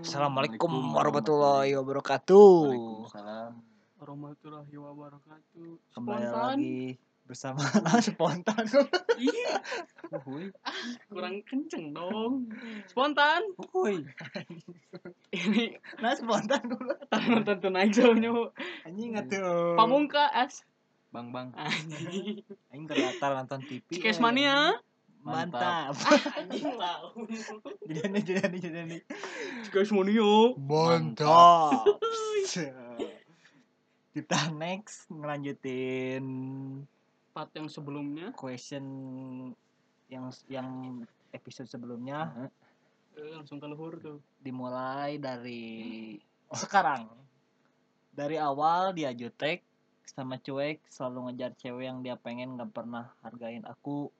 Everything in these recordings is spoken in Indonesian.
Assalamualaikum warahmatullahi wabarakatuh. Waalaikumsalam. warahmatullahi wabarakatuh. Kembali Spontan. lagi bersama spontan. Iya, kurang kenceng dong. Spontan. Uhuy. Ini Nah spontan dulu. nonton naik jauhnya. Anjing atuh. Pamungkas. Bang bang. Anjing. Anjing terlatar nonton TV. Cikes mania. Mantap. Anjing lah. Jadi jadi jadi. Cikes mania. Mantap. Kita next ngelanjutin Part yang sebelumnya question yang yang episode sebelumnya eh, langsung ke luhur tuh. dimulai dari sekarang dari awal dia jutek sama cuek selalu ngejar cewek yang dia pengen nggak pernah hargain aku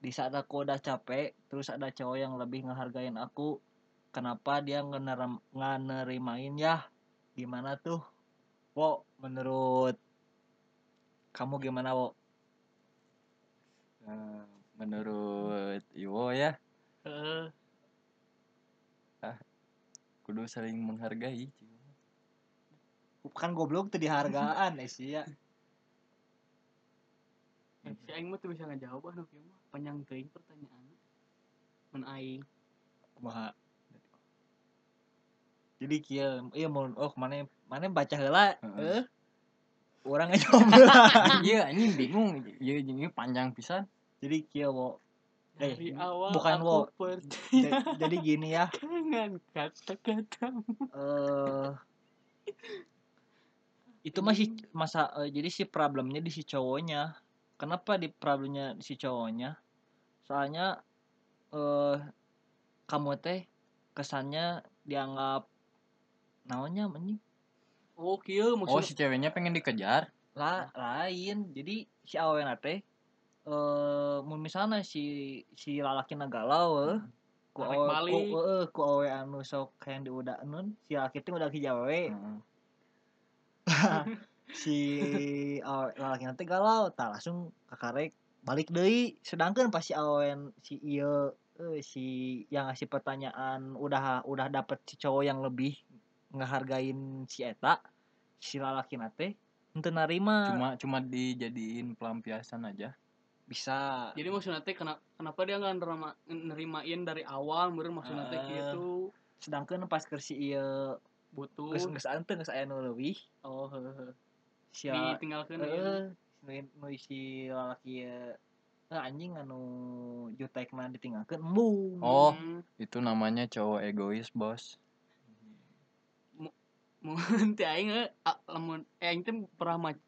di saat aku udah capek terus ada cowok yang lebih ngehargain aku kenapa dia ngenerem, nganerimain ya? Gimana tuh? Wo menurut kamu gimana wo? Eh, menurut Iwo ya, Eh, kudu saling menghargai. kan goblok tuh dihargaan eh sih ya si aing mah tuh bisa ngejawab anu kieu mah panjang teuing pertanyaan. Men aing kumaha jadi kia iya mau oh mana mana baca heula Heeh. eh orang aja jawab Iya, ini bingung. Iya, ini panjang pisan. jadi kia wo Eh, dari awal bukan aku wo. percaya Ja- jadi gini ya dengan kata-kata eh itu masih masa eh, jadi si problemnya di si cowoknya kenapa di problemnya si cowoknya soalnya eh kamu teh kesannya dianggap naonnya anjing Oh, kieu Oh, maksud si ceweknya pengen dikejar. lah lain jadi si awena teh eh mun misalnya si si lalaki galau eh ku Tarik awe balik. ku, eh, ku awe anu sok kayak diudakeun si lalaki teh udah kijawe Heeh. si awe lalaki nanti galau tak langsung kakarek balik deui sedangkan pas si awen si ieu eh, si yang ngasih pertanyaan udah udah dapet si cowok yang lebih ngehargain si eta si lalaki nate ente narima Cuma cuma dijadiin pelampiasan aja. bisa. Jadi maksudnya teh kenapa kenapa dia nggak nerima nerimain dari awal? Meureun maksudnya teh Ah. kieu sedangkan pas ke si ieu butuh. geus geus ante geus aya nu leuwih oh heeh si lala- ditinggalkeun Heeh, nu- nu si lalaki eh, anjing anu jutekna ditinggalkeun embung Oh. Hmm, Itu namanya cowok egois, Bos. mun teh aing eh, lamun eh, aing teh pernah maca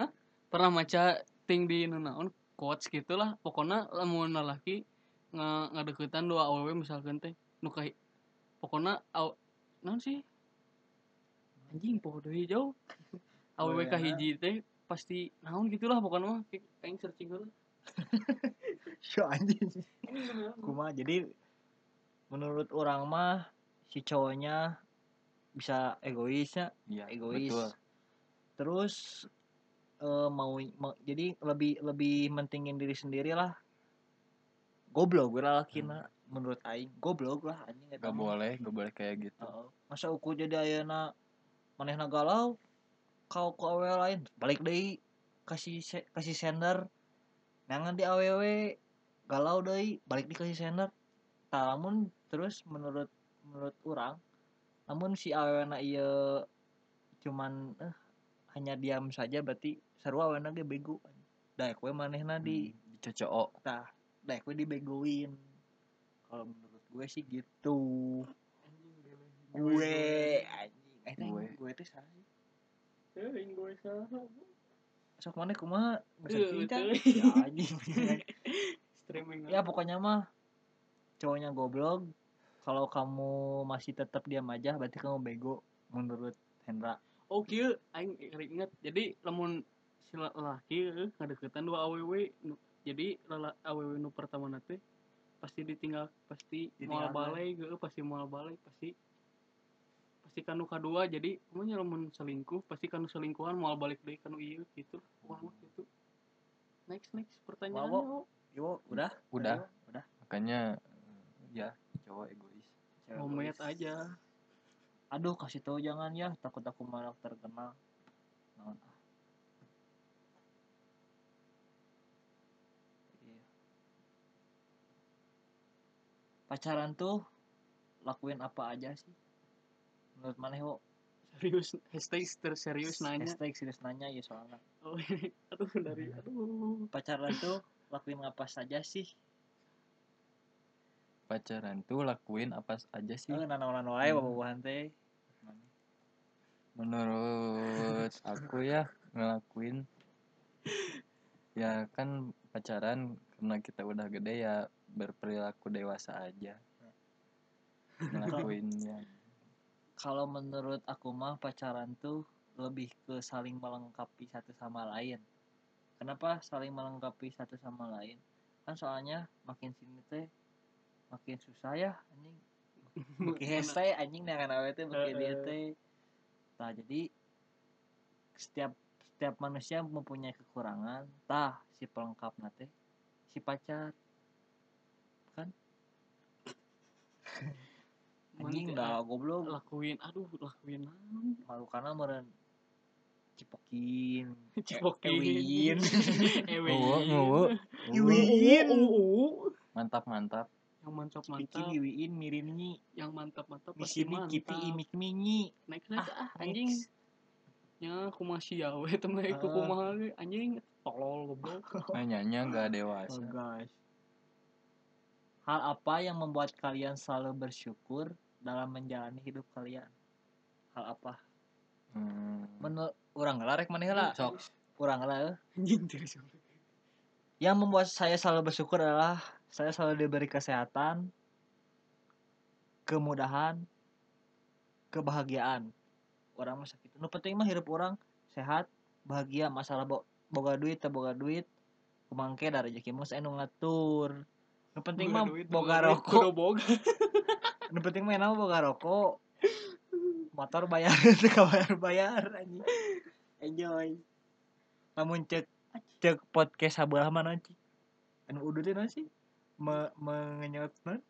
Hah? pernah maca ting di nu naon quotes gitu lah. Pokoknya lamun lalaki nge ngadeukeutan dua awewe misalkan teh nu kahi pokoknya aw naon sih? Anjing poho deui jauh awewe Awewe kahiji teh pasti naon gitulah pokoknya mah Kayak aing searching heula. Syo anjing. Kumaha jadi menurut orang mah si cowoknya bisa egoisnya Iya, egois. betul. terus eh, mau, mau jadi lebih lebih mentingin diri sendiri lah. Goblok gue lalakina menurut aing. Goblok lah anjing eta Gak boleh, gak boleh kayak gitu. Heeh. masa uku jadi ayeuna manehna galau kau ku awewe lain balik deui kasih se- kasih sender. Nangan di awewe galau deui balik di kasih sender. Tah lamun terus menurut menurut orang namun si awewena ieu cuman eh hanya diam saja berarti sarua awewena ge bego. Daek we manehna di. Hmm, dicocok. tah daek we dibegoin. Kalau menurut gue sih gitu. Gue anjing. Eh Gue. gue teh salah sih gue salah sok mana kumaha can teuing. ya anjing streaming. Ya pokoknya mah cowoknya goblok. Kalau kamu masih tetap diam aja berarti kamu bego menurut Hendra. Oh kieu aing inget. Jadi lamun si la- laki eh, ngadeukeutan dua nu- jadi lala awewe nu pertama teh pasti ditinggal pasti balai geuh pasti moal balai pasti pasti kanu kadua jadi namanya lamun selingkuh pasti kanu selingkuhan moal balik deui kanu ieu gitu. Wah mah gitu. Next next pertanyaan Wawo. Yo, udah? Udah. Udah. Makanya ya cowok egois Homet egois. aja. aduh kasih tahu jangan ya takut aku malah terkenal Naon ah. Iya. pacaran tuh lakuin apa aja sih menurut mana ho Serius, hashtag terserius nanya. hashtag serius nanya ya soalnya Oh, ini. aduh dari aduh. pacaran tuh lakuin apa saja sih pacaran tuh lakuin apa aja sih eh nanaon wae Hmm. bawa teh menurut aku ya ngelakuin ya kan pacaran karena kita udah gede ya berperilaku dewasa aja ngelakuin ya kalau menurut aku mah pacaran tuh lebih ke saling melengkapi satu sama lain. Kenapa saling melengkapi satu sama lain? Kan soalnya makin sini teh makin susah ya anjing. Makin hese anjing dengan awe teh makin dia teh. Nah, jadi setiap setiap manusia mempunyai kekurangan. Tah si pelengkap teh si pacar. Anjing dah goblok. lakuin aduh lakuin malu karena meren cipokin. Cipokin. Ewin. Ewin. Iwin. Uh, mantap mantap. Yang mantap. Mantap iwiin mirinyi yang mantap mantap di pasti sini kipi imik minyi next next ah, next. anjing. Nya kumaha sia we temen Ah. kumaha anjing. Tolol goblok. Nanyanya nggak dewasa. oh gosh hal apa yang membuat kalian selalu bersyukur dalam menjalani hidup kalian. Hal apa? Hmm. menurut orang lah rek maneh lah. Sok. Orang lah eh. yang membuat saya selalu bersyukur adalah saya selalu diberi kesehatan kemudahan kebahagiaan. Orang masa gitu nu penting mah hidup orang sehat bahagia masalah bo boga duit boga duit kumangke dari rezeki mah saya nu ngatur. Nu penting mah boga rokok. boga nu penting enak mah boga rokok. Motor bayar teu bayar bayar anjing. Enjoy. Lamun cek cek podcast sabelah mana sih anu udah teh sih Me, mengenyot non?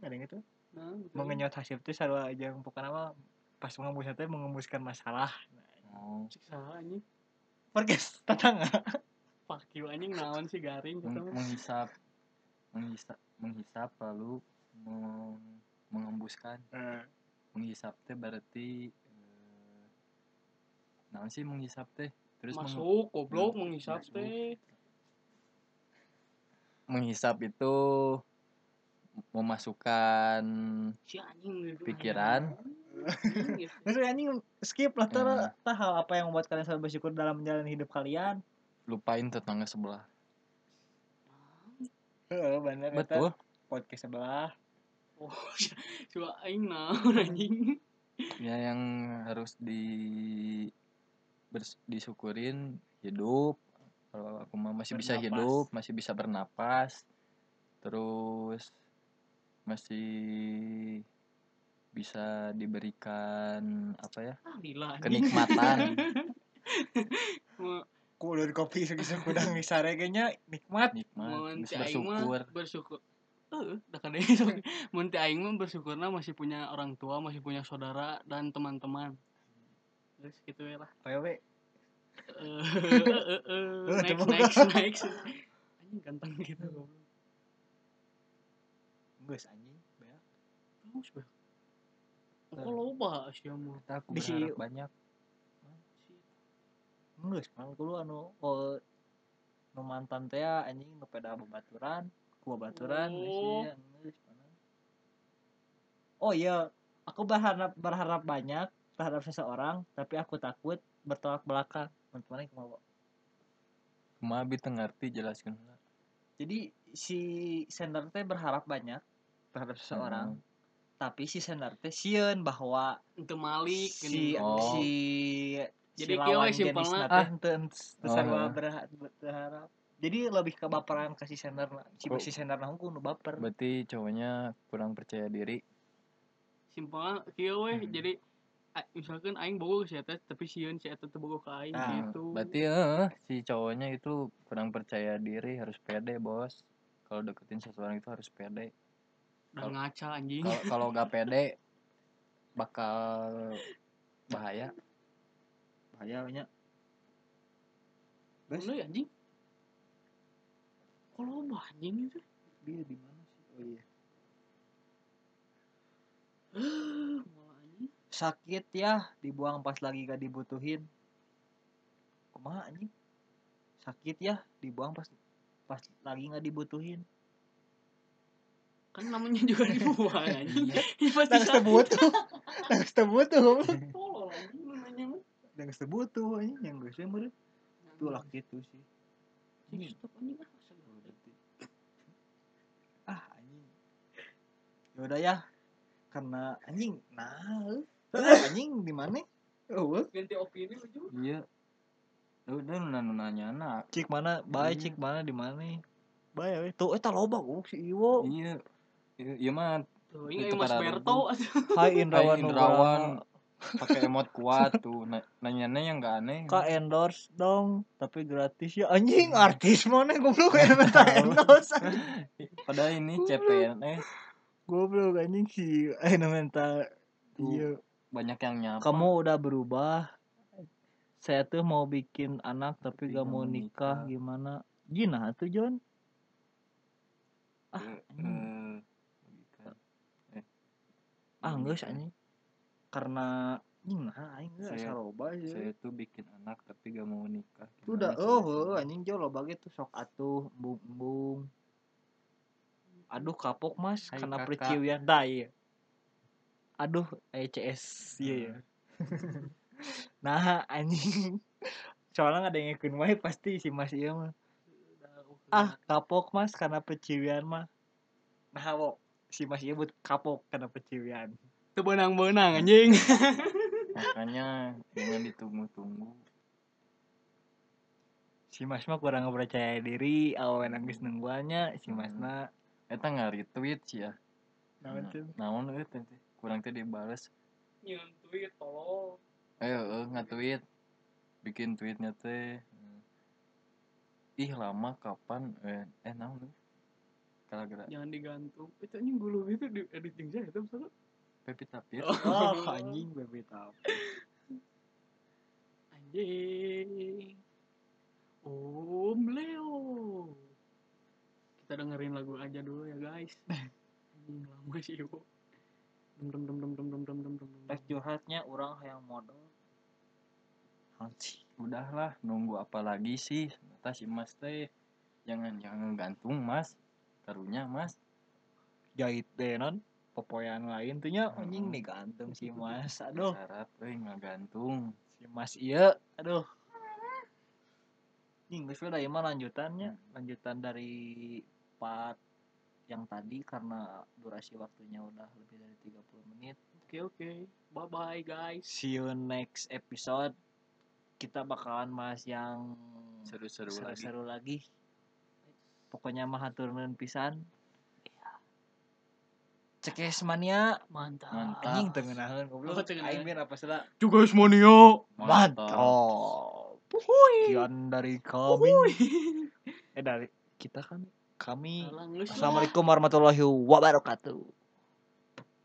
Ada yang itu nah mengenyot hasil teh sarua aja. Pokoknya mah pas mengembusnya teh mengembuskan masalah. Oh. siksa anjing. Podcast tetangga fuck you anjing. Naon sih garing gitu menghisap menghisap menghisap lalu meng- mengembuskan menghisap teh berarti eh, naon sih menghisap teh? Terus meng- masuk goblok Hmm, menghisap teh. Menghisap itu memasukkan si anjing gitu Pikiran. Anjing, gitu. Maksudnya anjing skip lah tah Hmm. hal apa yang membuat kalian selalu bersyukur dalam menjalani hidup kalian? Lupain tetangga sebelah. Heeh, bener eta. betul. Podcast sebelah oh coba aing naon anjing. Ya yang harus di bers- disyukurin hidup. Kalau aku mah masih bisa Bernapas. hidup masih bisa bernapas. Terus masih bisa diberikan apa ya ah kenikmatan. Mau- ku dari kopi segisah kudang di saregenya nikmat. Nikmat bisa bersyukur. bersyukur Heeh, da kadang mun ti aing mah bersyukurna masih punya orang tua, masih punya saudara dan teman-teman. Terus gitu ya lah. wewe Eh, eh, eh, Eh, next next next. Anjing ganteng gitu geus anjing beak. Terus bah. Oh loba sia mah. Kita aku Di si- banyak geus kan kudu anu oh, nu mantan teh anjing nu peda babaturan ku babaturan geus Oh. panas. oh iya aku berharap berharap banyak terhadap seseorang tapi aku takut bertolak belakang teman-teman kumaha cuma abi teu ngerti jelaskan jadi si sender teh berharap banyak terhadap seseorang tapi si sender teh sieun bahwa Itu Malik si gini. Oh. si Jadi si lawan Ah. teh berha- berharap jadi lebih ke baperan kasih sender si Kok- si sender nah nu baper. Berarti cowoknya kurang percaya diri. Simpelna kieu we Hmm. jadi misalkan aing bogo si eta tapi sieun si eta teu bogo ka aing Ah, gitu. berarti eh, si cowoknya itu kurang percaya diri harus pede bos. Kalau deketin seseorang itu harus pede. Dan ngaca anjing. kalau kalau gak pede bakal bahaya. Bahayanya. Lu ya anjing kalau anjing itu? Dia di mana sih? Oh iya. Sakit ya dibuang pas lagi gak dibutuhin. Kumaha anjing? Sakit ya dibuang pas pas lagi nggak dibutuhin. Kan namanya juga dibuang anjing. Iya. ya pasti nggak sebut tuh. Nggak sebut tuh. Tolol anjing yang gue sih tuh lah gitu sih. Stop anjing ah masa gak ada. ah anjing ya udah ya. Karena anjing nah eh. anjing di mana? Oh ganti opini lu juga. Iya. Udah lu nanya nanya anak. Cik mana? Bae Iya. cik mana? Di mana? Bae we tuh eta loba goblok si Iwo. Iya. Iya iya mah. Itu Mas Berto Hai Indrawan Hai, Indrawan. Pakai emot kuat tuh. Na- nanyanya yang gak aneh. Kak endorse dong, tapi gratis ya. Anjing artis mana goblok? Yang minta endorse padahal ini CPNS goblok anjing sih eh minta Tuh. iya. banyak yang nyapa. Kamu udah berubah. Saya tuh mau bikin anak tapi Tapi gak mau nikah. gimana? Gina tuh John? Ah Eh, eh. Eh, ah enggak nikah. anjing. Karena anjing nah aing Saya- sih saya tuh bikin anak tapi gak mau nikah. Itu udah Gimana oh sih? anjing jo loba ge tuh sok atuh embung-embung aduh kapok mas Hai, karena perciwian dah iya aduh ECS iya ya nah anjing. Soalnya nggak ada yang ngikutin wae pasti si mas iya mah. Ah kapok mas karena perciwian mah. Nah wo si mas iya buat kapok karena perciwian tuh benang-benang anjing. Makanya jangan ditunggu-tunggu. Si mas mah kurang percaya diri awe nangis nungguannya si mas Hmm. mah eta nggak retweet sih ya. Naon tuh naon teh teh. kurang teh dibales. Nyeun tweet tolol ayo eh nge-tweet. Bikin tweetnya teh. Ih lama kapan? Eh eh naon euy gara-gara jangan digantung. Itu anjing gulu itu di editing saya itu misalnya Pepi Tapir oh anjing bebek tahu anjing. Om Leo kita dengerin lagu aja dulu ya guys. Anjing lama sih dem dem dem dem dem dem dem dem dem. Rek curhatnya orang yang modal. Anjing udahlah nunggu apa lagi sih? Eta si mas teh. Jangan jangan gantung mas. Karunya mas. Jahit deh non. Popoyan lain tuh nya Hmm. anjing nih gantung si mas. Aduh. Syarat euy ngagantung si mas iya. Aduh. Ini ieu mah lanjutannya? Lanjutan dari part yang tadi karena durasi waktunya udah lebih dari 30 menit. Oke oke. Bye bye guys. See you next episode. Kita bakalan bahas yang seru-seru lagi. seru-seru lagi. Pokoknya mah hatur nuhun pisan. Cekes mania mantap. Mantap. anjing teu ngeunaheun goblok. Aing biar apa salah juga semuanya mantap. Sekian dari kami. Eh dari kita kan kami Assalamualaikum warahmatullahi wabarakatuh.